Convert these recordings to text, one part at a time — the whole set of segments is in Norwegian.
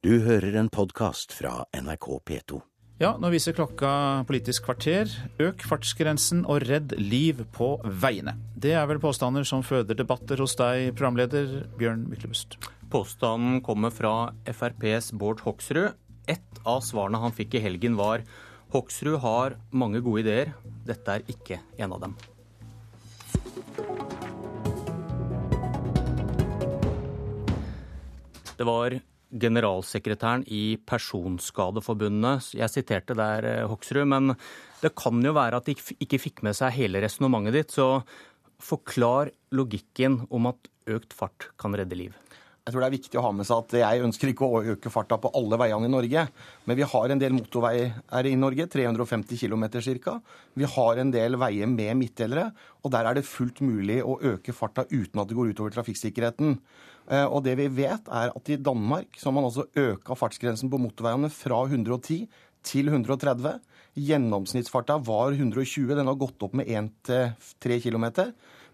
Du hører en podkast fra NRK P2. Ja, nå viser klokka Politisk kvarter. Øk fartsgrensen og redd liv på veiene. Det er vel påstander som føder debatter hos deg, programleder Bjørn Myklebust. Påstanden kommer fra FrPs Bård Hoksrud. Et av svarene han fikk i helgen var Hoksrud har mange gode ideer. Dette er ikke en av dem. Det var generalsekretæren i Personskadeforbundet. Jeg siterte der eh, Hoksrud, men det kan jo være at de ikke fikk med seg hele resonnementet ditt. Så forklar logikken om at økt fart kan redde liv. Jeg tror det er viktig å ha med seg at jeg ønsker ikke å øke farta på alle veiene i Norge. Men vi har en del motorveier i Norge, 350 km ca. Vi har en del veier med midtdelere, og der er det fullt mulig å øke farta uten at det går utover trafikksikkerheten. Eh, og det vi vet, er at i Danmark så har man altså øka fartsgrensen på motorveiene fra 110 til 130. Gjennomsnittsfarta var 120. Den har gått opp med 1-3 km.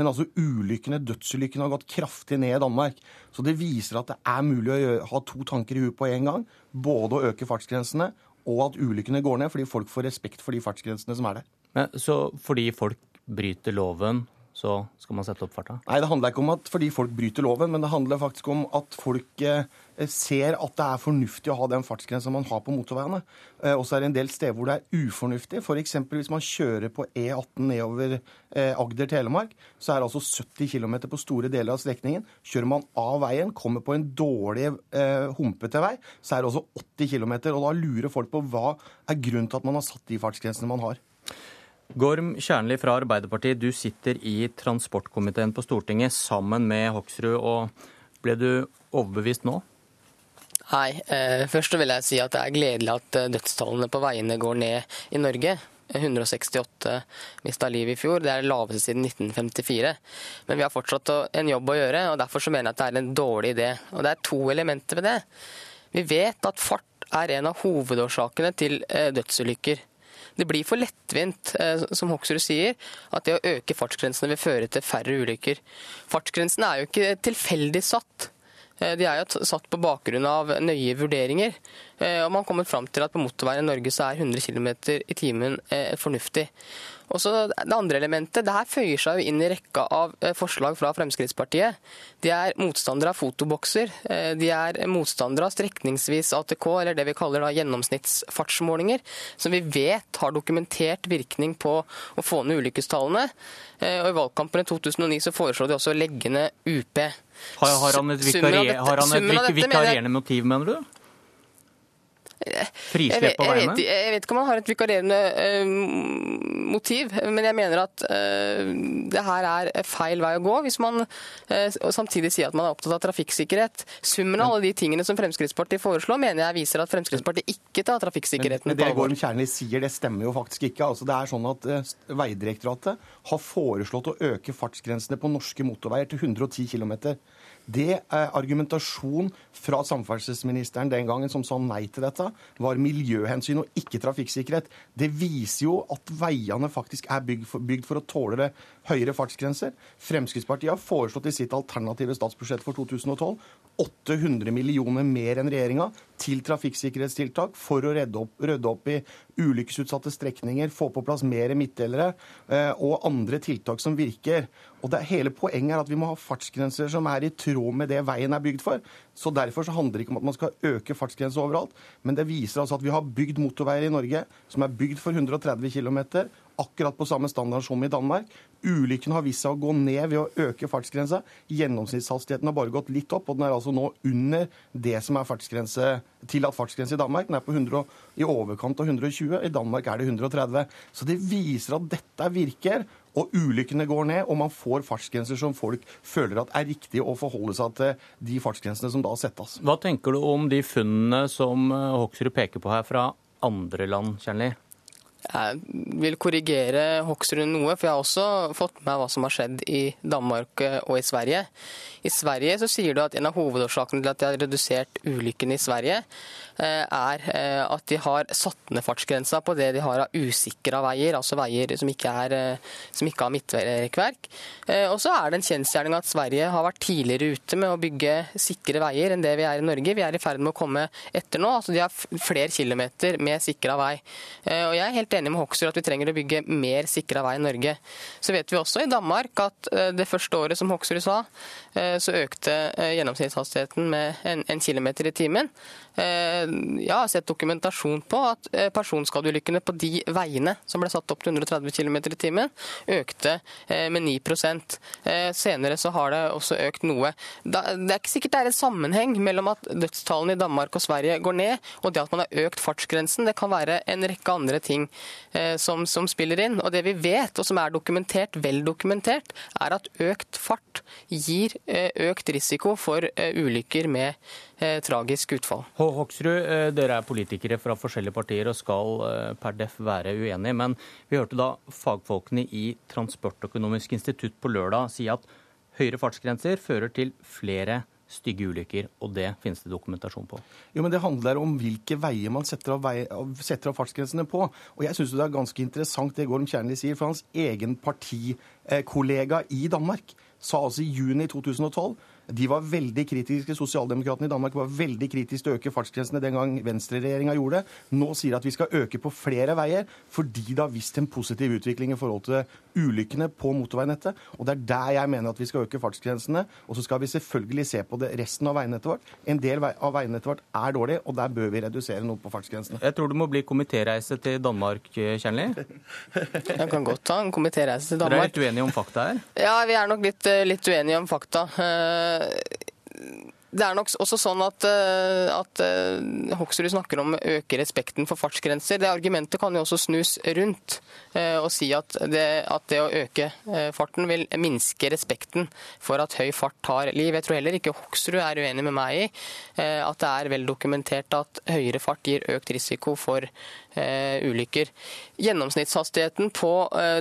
Men altså ulykkene, dødsulykkene, har gått kraftig ned i Danmark. Så det viser at det er mulig å ha to tanker i huet på en gang. Både å øke fartsgrensene og at ulykkene går ned, fordi folk får respekt for de fartsgrensene som er der. Men, så fordi folk bryter loven, så skal man sette opp farta? Nei, det handler ikke om at fordi folk bryter loven, men det handler faktisk om at folk eh, ser at det er fornuftig å ha den fartsgrensa man har på motorveiene. Eh, og så er det en del steder hvor det er ufornuftig. F.eks. hvis man kjører på E18 nedover eh, Agder-Telemark, så er det altså 70 km på store deler av strekningen. Kjører man av veien, kommer på en dårlig humpete vei, så er det også 80 km. Og da lurer folk på hva er grunnen til at man har satt de fartsgrensene man har. Gorm Kjernli fra Arbeiderpartiet, du sitter i transportkomiteen på Stortinget sammen med Hoksrud. og Ble du overbevist nå? Nei. Eh, først vil jeg si at det er gledelig at eh, dødstallene på veiene går ned i Norge. 168 mista livet i fjor. Det er det laveste siden 1954. Men vi har fortsatt en jobb å gjøre, og derfor så mener jeg at det er en dårlig idé. Og Det er to elementer ved det. Vi vet at fart er en av hovedårsakene til eh, dødsulykker. Det blir for lettvint, eh, som Hoksrud sier, at det å øke fartsgrensene vil føre til færre ulykker. Fartsgrensene er jo ikke tilfeldig satt. Eh, de er jo satt på bakgrunn av nøye vurderinger. Eh, og man har kommet fram til at på motorveien i Norge så er 100 km i timen fornuftig. Og så Det andre elementet det her føyer seg jo inn i rekka av eh, forslag fra Fremskrittspartiet. De er motstandere av fotobokser. Eh, de er motstandere av strekningsvis ATK, eller det vi kaller da gjennomsnittsfartsmålinger, som vi vet har dokumentert virkning på å få ned ulykkestallene. Eh, og I valgkampen i 2009 så foreslår de også å legge ned UP. Har, har han et, vikarierende motiv, mener du? Frislipp på veiene? Jeg vet, jeg vet, ikke om han har et vikarierende uh, motiv, men jeg mener at uh, det her er feil vei å gå. Hvis man uh, samtidig sier at man er opptatt av trafikksikkerhet. Summen av alle de tingene som Fremskrittspartiet foreslår, mener jeg viser at Fremskrittspartiet ikke tar trafikksikkerheten men, men det Gorm Kjernli sier, det stemmer jo faktisk ikke. Altså, det er sånn at Veidirektoratet har foreslått å øke fartsgrensene på norske motorveier til 110 km. Det er argumentasjon fra samferdselsministeren den gangen som sa nei til dette, var miljøhensyn og ikke trafikksikkerhet. Det viser jo at veiene faktisk er bygd for, bygd for å tåle høyere fartsgrenser. Fremskrittspartiet har foreslått i sitt alternative statsbudsjett for 2012 800 millioner mer enn regjeringa til trafikksikkerhetstiltak for å redde opp, rydde opp i ulykkesutsatte strekninger, få på plass mer midtdelere eh, og andre tiltak som virker. Og det Hele poenget er at vi må ha fartsgrenser som er i tråd med det veien er bygd for. Så Derfor så handler det ikke om at man skal øke fartsgrenser overalt, men det viser altså at vi har bygd motorveier i Norge som er bygd for 130 km, akkurat på samme standard som i Danmark. Ulykken har vist seg å gå ned ved å øke fartsgrensa. Gjennomsnittshastigheten har bare gått litt opp, og den er altså nå under det som er fartsgrense, tillatt fartsgrense i Danmark. Den er på 100, i overkant av 120. I Danmark er det 130. Så det viser at dette virker. Og ulykkene går ned, og man får fartsgrenser som folk føler at er riktig å forholde seg til de fartsgrensene som da settes. Hva tenker du om de funnene som Hoksrud peker på her fra andre land, Kjernli? Jeg vil korrigere Hoksrud noe, for jeg har også fått med hva som har skjedd i Danmark og i Sverige. I Sverige så sier du at en av hovedårsakene til at de har redusert ulykkene i Sverige, eh, er eh, at de har satt ned fartsgrensa på det de har av usikra veier, altså veier som ikke, er, eh, som ikke har midtrekkverk. Og så er det en kjensgjerning at Sverige har vært tidligere ute med å bygge sikre veier enn det vi er i Norge. Vi er i ferd med å komme etter nå. altså De har flere kilometer med sikra vei. Og jeg er helt enig med Hoksrud at vi trenger å bygge mer sikra vei i Norge. Så vet vi også i Danmark at det første året, som Hoksrud sa, Eh, så økte eh, gjennomsnittshastigheten med en, en kilometer i timen. Eh, jeg har sett dokumentasjon på at personskadeulykkene på de veiene som ble satt opp til 130 km i timen, økte med 9% Senere så har det også økt noe. Det er ikke sikkert det er en sammenheng mellom at dødstallene i Danmark og Sverige går ned, og det at man har økt fartsgrensen. Det kan være en rekke andre ting som, som spiller inn. Og det vi vet, og som er dokumentert, vel dokumentert, er at økt fart gir Eh, økt risiko for eh, ulykker med eh, tragisk utfall. H. Hoksrud, dere er politikere fra forskjellige partier og skal per def være uenige. Men vi hørte da fagfolkene i Transportøkonomisk institutt på lørdag si at høyere fartsgrenser fører til flere stygge ulykker, og det finnes det dokumentasjon på. Jo, men Det handler om hvilke veier man setter av, vei, setter av fartsgrensene på. Og jeg syns det er ganske interessant det Gorm Kjernli sier, for hans egen partikollega i Danmark sa altså i juni 2012 de var veldig kritiske. Sosialdemokratene i Danmark var veldig kritiske til å øke fartsgrensene den gang venstreregjeringa gjorde det. Nå sier de at vi skal øke på flere veier, fordi det har vist en positiv utvikling i forhold til ulykkene på motorveinettet. Og det er der jeg mener at vi skal øke fartsgrensene. Og så skal vi selvfølgelig se på det resten av veinettet vårt. En del av veinettet vårt er dårlig, og der bør vi redusere noe på fartsgrensene. Jeg tror det må bli komitéreise til Danmark, Kjernli? Jeg kan godt ta en komitéreise til Danmark. Dere er litt uenige om fakta her? Ja, vi er nok litt, eh, litt uenige om fakta. Uh, Det er nok også sånn at, eh, at eh, Hoksrud snakker om å øke respekten for fartsgrenser. Det argumentet kan jo også snus rundt eh, og si at det, at det, å øke farten vil minske respekten for at høy fart tar liv. Jeg tror heller ikke Hoksrud er uenig med meg i at det er vel dokumentert at høyere fart gir økt risiko for ulykker. Gjennomsnittshastigheten på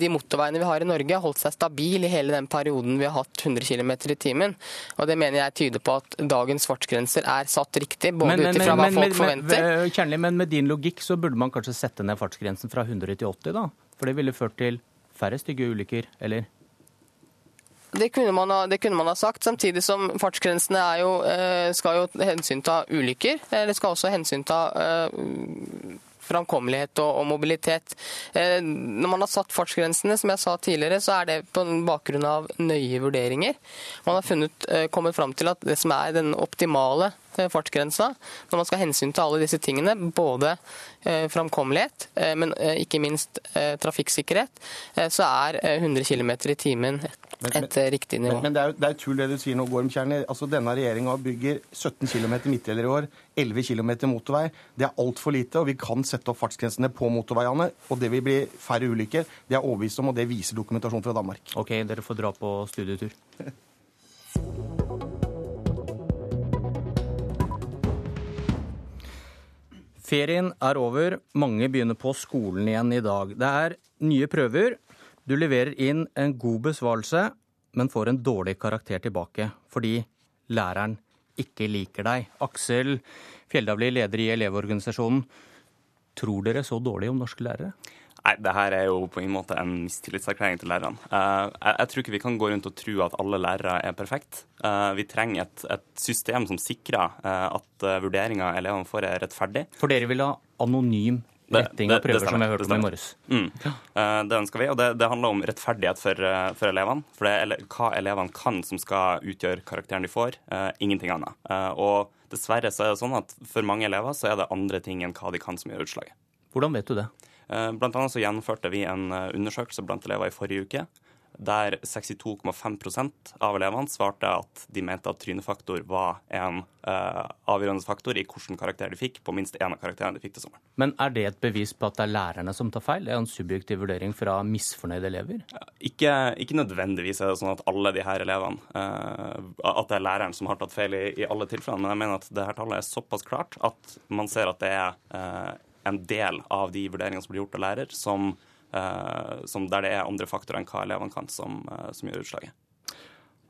de motorveiene vi har i Norge har holdt seg stabil i hele den perioden vi har hatt 100 km i timen. Og Det mener jeg tyder på at dagens fartsgrenser er satt riktig, både ut ifra hva folk forventer. Kjernlig, men med din logikk så burde man kanskje sette ned fartsgrensen fra 100 til 80, da? For det ville ført til færre stygge ulykker, eller? Det kunne, man ha, det kunne man ha sagt, samtidig som fartsgrensene jo, eh, skal jo hensynta ulykker. Det skal også hensynta framkommelighet og, og mobilitet. Eh, når man har satt fartsgrensene, som jeg sa tidligere, så er det på bakgrunn av nøye vurderinger. Man har funnet, eh, kommet fram til at det som er den optimale eh, fartsgrensa, når man skal hensynta alle disse tingene, både eh, framkommelighet, eh, men eh, ikke minst trafikksikkerhet, så er 100 km i timen et riktig nivå. Men, men det, er jo, det er tull det du sier nå, Gorm Kjerni. Altså, denne regjeringa bygger 17 km midtdeler i år, 11 km motorvei. Det er altfor lite, og vi kan sette opp fartsgrensene på motorveiene. Og det vil bli færre ulykker. Det er overbevist om, og det viser dokumentasjon fra Danmark. Ok, dere får dra på studietur. Ferien er over, mange begynner på skolen igjen i dag. Det er nye prøver, du leverer inn en god besvarelse, men får en dårlig karakter tilbake fordi læreren ikke liker deg. Aksel Fjelldavli, leder i Elevorganisasjonen. Tror dere så dårlig om norske lærere? Nei, det her er jo på en måte en mistillitserklæring til lærerne. Uh, jeg, tror ikke vi kan gå rundt og tro at alle lærere er perfekte. Uh, vi trenger et, et, system som sikrer uh, at vurderinga elevene får, er rettferdig. For dere vil ha anonym retting av prøver, som jeg hørte om i morges. Mm. Uh, det ønsker vi, og det, det handler om rettferdighet for, uh, for elevene. For det er hva elevene kan som skal utgjøre karakteren de får, uh, ingenting annet. og dessverre så er det sånn at for mange elever så er det andre ting enn hva de kan som gjør utslaget. Hvordan vet du det? Blant annet så gjennomførte vi en undersøkelse blant elever i forrige uke der 62,5% av elevene svarte at de mente at trynefaktor var en uh, avgjørende faktor i hvilken karakter de fikk på minst én av karakterene de fikk til sommeren. Men er det et bevis på at det er lærerne som tar feil? Det er en subjektiv vurdering fra misfornøyde elever? Ikke, ikke, nødvendigvis er det sånn at alle de her elevene uh, At det er læreren som har tatt feil i, i alle tilfellene, men jeg mener at det her tallet er såpass klart at man ser at det er uh, en del av de vurderingene som blir gjort av lærer, som, som der det er andre faktorer enn hva elevene kan, som, som gjør utslaget.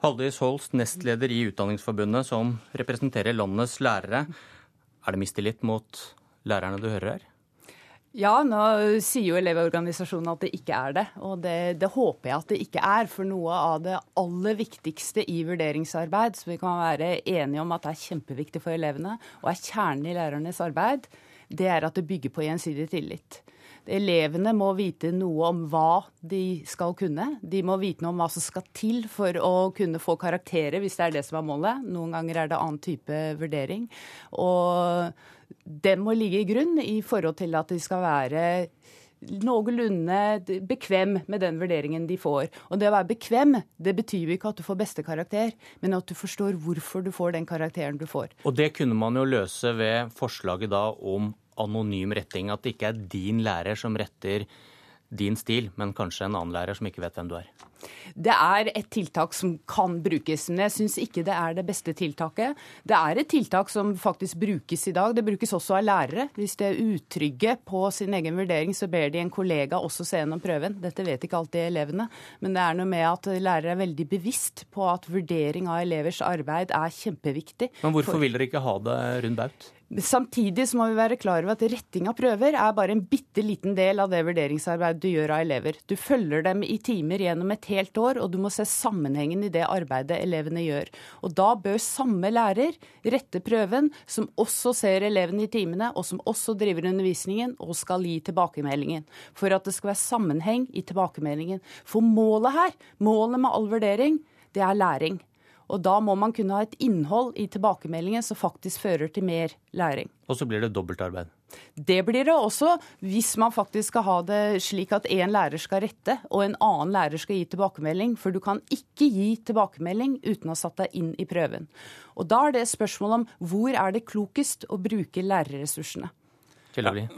Haldis Holst, nestleder i Utdanningsforbundet, som representerer landets lærere. Er det mistillit mot lærerne du hører her? Ja, nå sier jo Elevorganisasjonen at det ikke er det. Og det, det, håper jeg at det ikke er. For noe av det aller viktigste i vurderingsarbeid, som vi kan være enige om at er kjempeviktig for elevene, og er kjernen i lærernes arbeid, det er at det bygger på gjensidig tillit. Elevene må vite noe om hva de skal kunne. De må vite noe om hva som skal til for å kunne få karakterer, hvis det er det som er målet. Noen ganger er det annen type vurdering. Og det må ligge i grunn i forhold til at de skal være noenlunde bekvem med den vurderingen de får. Og det å være bekvem, det betyr jo ikke at du får beste karakter, men at du forstår hvorfor du får den karakteren du får. Og det kunne man jo løse ved forslaget da om anonym retting. At det ikke er din lærer som retter din stil, men kanskje en annen lærer som ikke vet hvem du er? Det er et tiltak som kan brukes, men jeg syns ikke det er det beste tiltaket. Det er et tiltak som faktisk brukes i dag. Det brukes også av lærere. Hvis de er utrygge på sin egen vurdering, så ber de en kollega også se gjennom prøven. Dette vet ikke alltid elevene, men det er noe med at lærere er veldig bevisst på at vurdering av elevers arbeid er kjempeviktig. Men hvorfor vil dere ikke ha det rundt baut? Samtidig så må vi være klar over at retting av prøver er bare en bitte liten del av det vurderingsarbeidet du gjør av elever. Du følger dem i timer gjennom et helt år, og du må se sammenhengen i det arbeidet elevene gjør. Og da bør samme lærer rette prøven, som også ser elevene i timene, og som også driver undervisningen og skal gi tilbakemeldingen. For at det skal være sammenheng i tilbakemeldingen. For målet her, målet med all vurdering, det er læring. Og da må man kunne ha et innhold i tilbakemeldingen som faktisk fører til mer læring. Og så blir det dobbeltarbeid? Det blir det også hvis man faktisk skal ha det slik at én lærer skal rette og en annen lærer skal gi tilbakemelding. For du kan ikke gi tilbakemelding uten å ha satt deg inn i prøven. Og da er det spørsmålet om hvor er det klokest å bruke lærerressursene.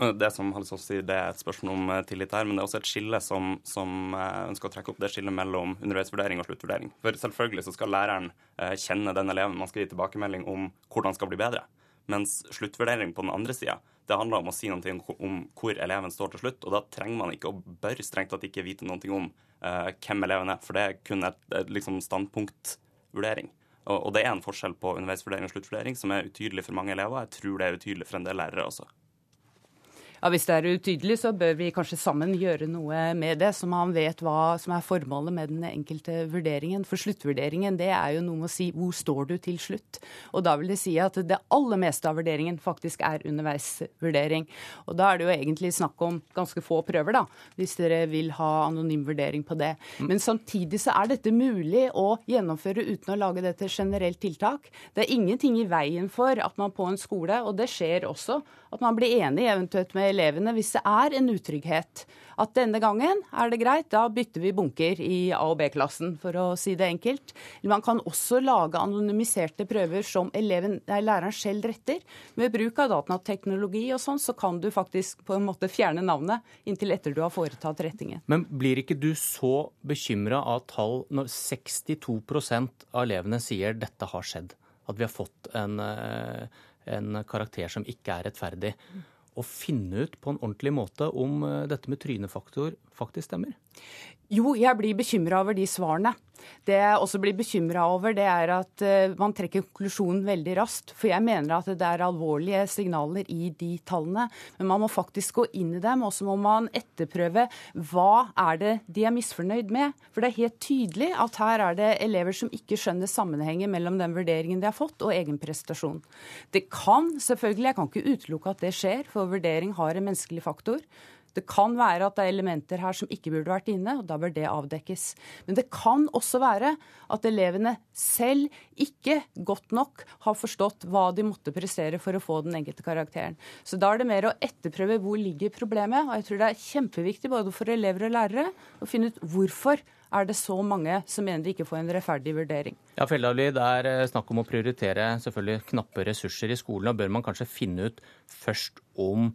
Ja, det som Halsås sier, det er et spørsmål om eh, tillit her, men det er også et skille som, som ønsker å trekke opp. Det skillet mellom underveisvurdering og sluttvurdering. For selvfølgelig så skal læreren eh, kjenne den eleven man skal gi tilbakemelding om hvordan han skal bli bedre. Mens sluttvurdering på den andre sida, det handler om å si noe om hvor eleven står til slutt. Og da trenger man ikke, og bør strengt tatt ikke vite noe om uh, hvem eleven er, for det er kun et, et liksom standpunktvurdering. Og, og, det er en forskjell på underveisvurdering og sluttvurdering som er utydelig for mange elever. Jeg tror det er utydelig for en del lærere også. Ja, Hvis det er utydelig, så bør vi kanskje sammen gjøre noe med det, så man vet hva som er formålet med den enkelte vurderingen. For sluttvurderingen det er jo noe med å si hvor står du til slutt. Og da vil det si at det aller meste av vurderingen faktisk er underveisvurdering. Og da er det jo egentlig snakk om ganske få prøver, da, hvis dere vil ha anonym vurdering på det. Men samtidig så er dette mulig å gjennomføre uten å lage det til generelt tiltak. Det er ingenting i veien for at man på en skole, og det skjer også, at man blir enig eventuelt med elevene hvis det er en utrygghet. At denne gangen er det greit, da bytter vi bunker i A- og B-klassen, for å si det enkelt. Man kan også lage anonymiserte prøver som eleven, nei, læreren selv retter. Med bruk av datateknologi og sånn, så kan du faktisk på en måte fjerne navnet inntil etter du har foretatt rettingen. Men blir ikke du så bekymra av tall når 62% av elevene sier dette har skjedd? At vi har fått en eh, en karakter som ikke er rettferdig. Å finne ut på en ordentlig måte om eh, dette med trynefaktor faktisk stemmer? Jo, jeg blir bekymra over de svarene. Det jeg også blir bekymra over, det er at uh, man trekker konklusjonen veldig raskt. For jeg mener at det er alvorlige signaler i de tallene. Men man må faktisk gå inn i dem, og så må man etterprøve hva er det de er misfornøyd med. For det er helt tydelig at her er det elever som ikke skjønner sammenhengen mellom den vurderingen de har fått, og egen prestasjon. Det kan selvfølgelig, jeg kan ikke utelukke at det skjer, for vurdering har en menneskelig faktor. Det kan være at det er elementer her som ikke burde vært inne, og da bør det avdekkes. Men det kan også være at elevene selv ikke godt nok har forstått hva de måtte prestere for å få den enkelte karakteren. Så da er det mer å etterprøve hvor ligger problemet. Og jeg tror det er kjempeviktig både for elever og lærere å finne ut hvorfor er det så mange som mener de ikke får en rettferdig vurdering. Ja, Feldavli, Det er eh, snakk om å prioritere selvfølgelig knappe ressurser i skolen. og Bør man kanskje finne ut først om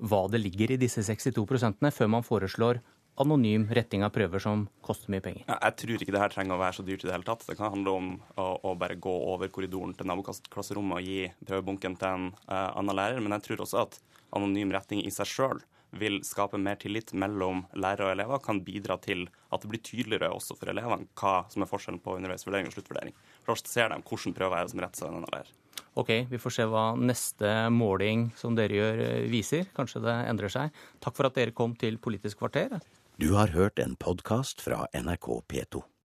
hva det ligger i disse 62% før man foreslår anonym retting av prøver som koster mye penger? Jeg tror ikke det her trenger å være så dyrt i det hele tatt. Det kan handle om å, å bare gå over korridoren til naboklasserommet og gi prøvebunken til en uh, annen lærer. Men jeg tror også at anonym retting i seg sjøl vil skape mer tillit mellom lærere og elever, kan bidra til at det blir tydeligere også for elevene hva som er forskjellen på underveisvurdering og sluttvurdering. Først ser de hvordan prøver er det som retter seg en lærer. Ok, vi får se hva neste måling som dere gjør, eh, viser. Kanskje det endrer seg. Takk for at dere kom til Politisk kvarter. Du har hørt en podkast fra NRK P2.